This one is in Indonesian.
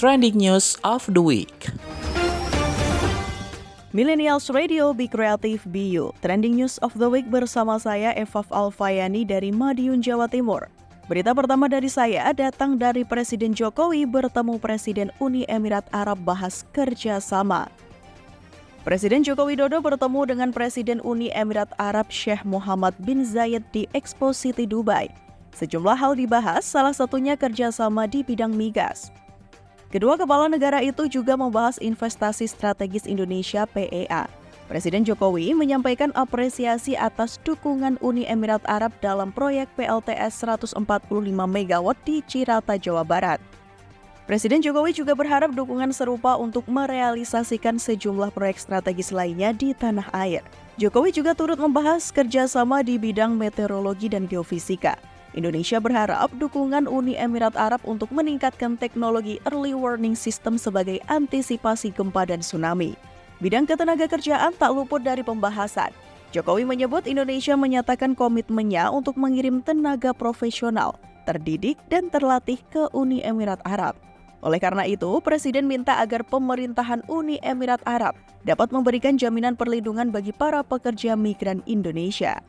Trending News of the Week. Millennials Radio Be Creative Be You. Trending News of the Week bersama saya Evaf Alfayani dari Madiun, Jawa Timur. Berita pertama dari saya datang dari Presiden Jokowi bertemu Presiden Uni Emirat Arab bahas kerjasama. Presiden Joko Widodo bertemu dengan Presiden Uni Emirat Arab Sheikh Muhammad bin Zayed di Expo City Dubai. Sejumlah hal dibahas, salah satunya kerjasama di bidang migas. Kedua kepala negara itu juga membahas investasi strategis Indonesia PEA. Presiden Jokowi menyampaikan apresiasi atas dukungan Uni Emirat Arab dalam proyek PLTS 145 MW di Cirata, Jawa Barat. Presiden Jokowi juga berharap dukungan serupa untuk merealisasikan sejumlah proyek strategis lainnya di tanah air. Jokowi juga turut membahas kerjasama di bidang meteorologi dan geofisika. Indonesia berharap dukungan Uni Emirat Arab untuk meningkatkan teknologi early warning system sebagai antisipasi gempa dan tsunami. Bidang ketenaga kerjaan tak luput dari pembahasan. Jokowi menyebut Indonesia menyatakan komitmennya untuk mengirim tenaga profesional, terdidik, dan terlatih ke Uni Emirat Arab. Oleh karena itu, Presiden minta agar pemerintahan Uni Emirat Arab dapat memberikan jaminan perlindungan bagi para pekerja migran Indonesia.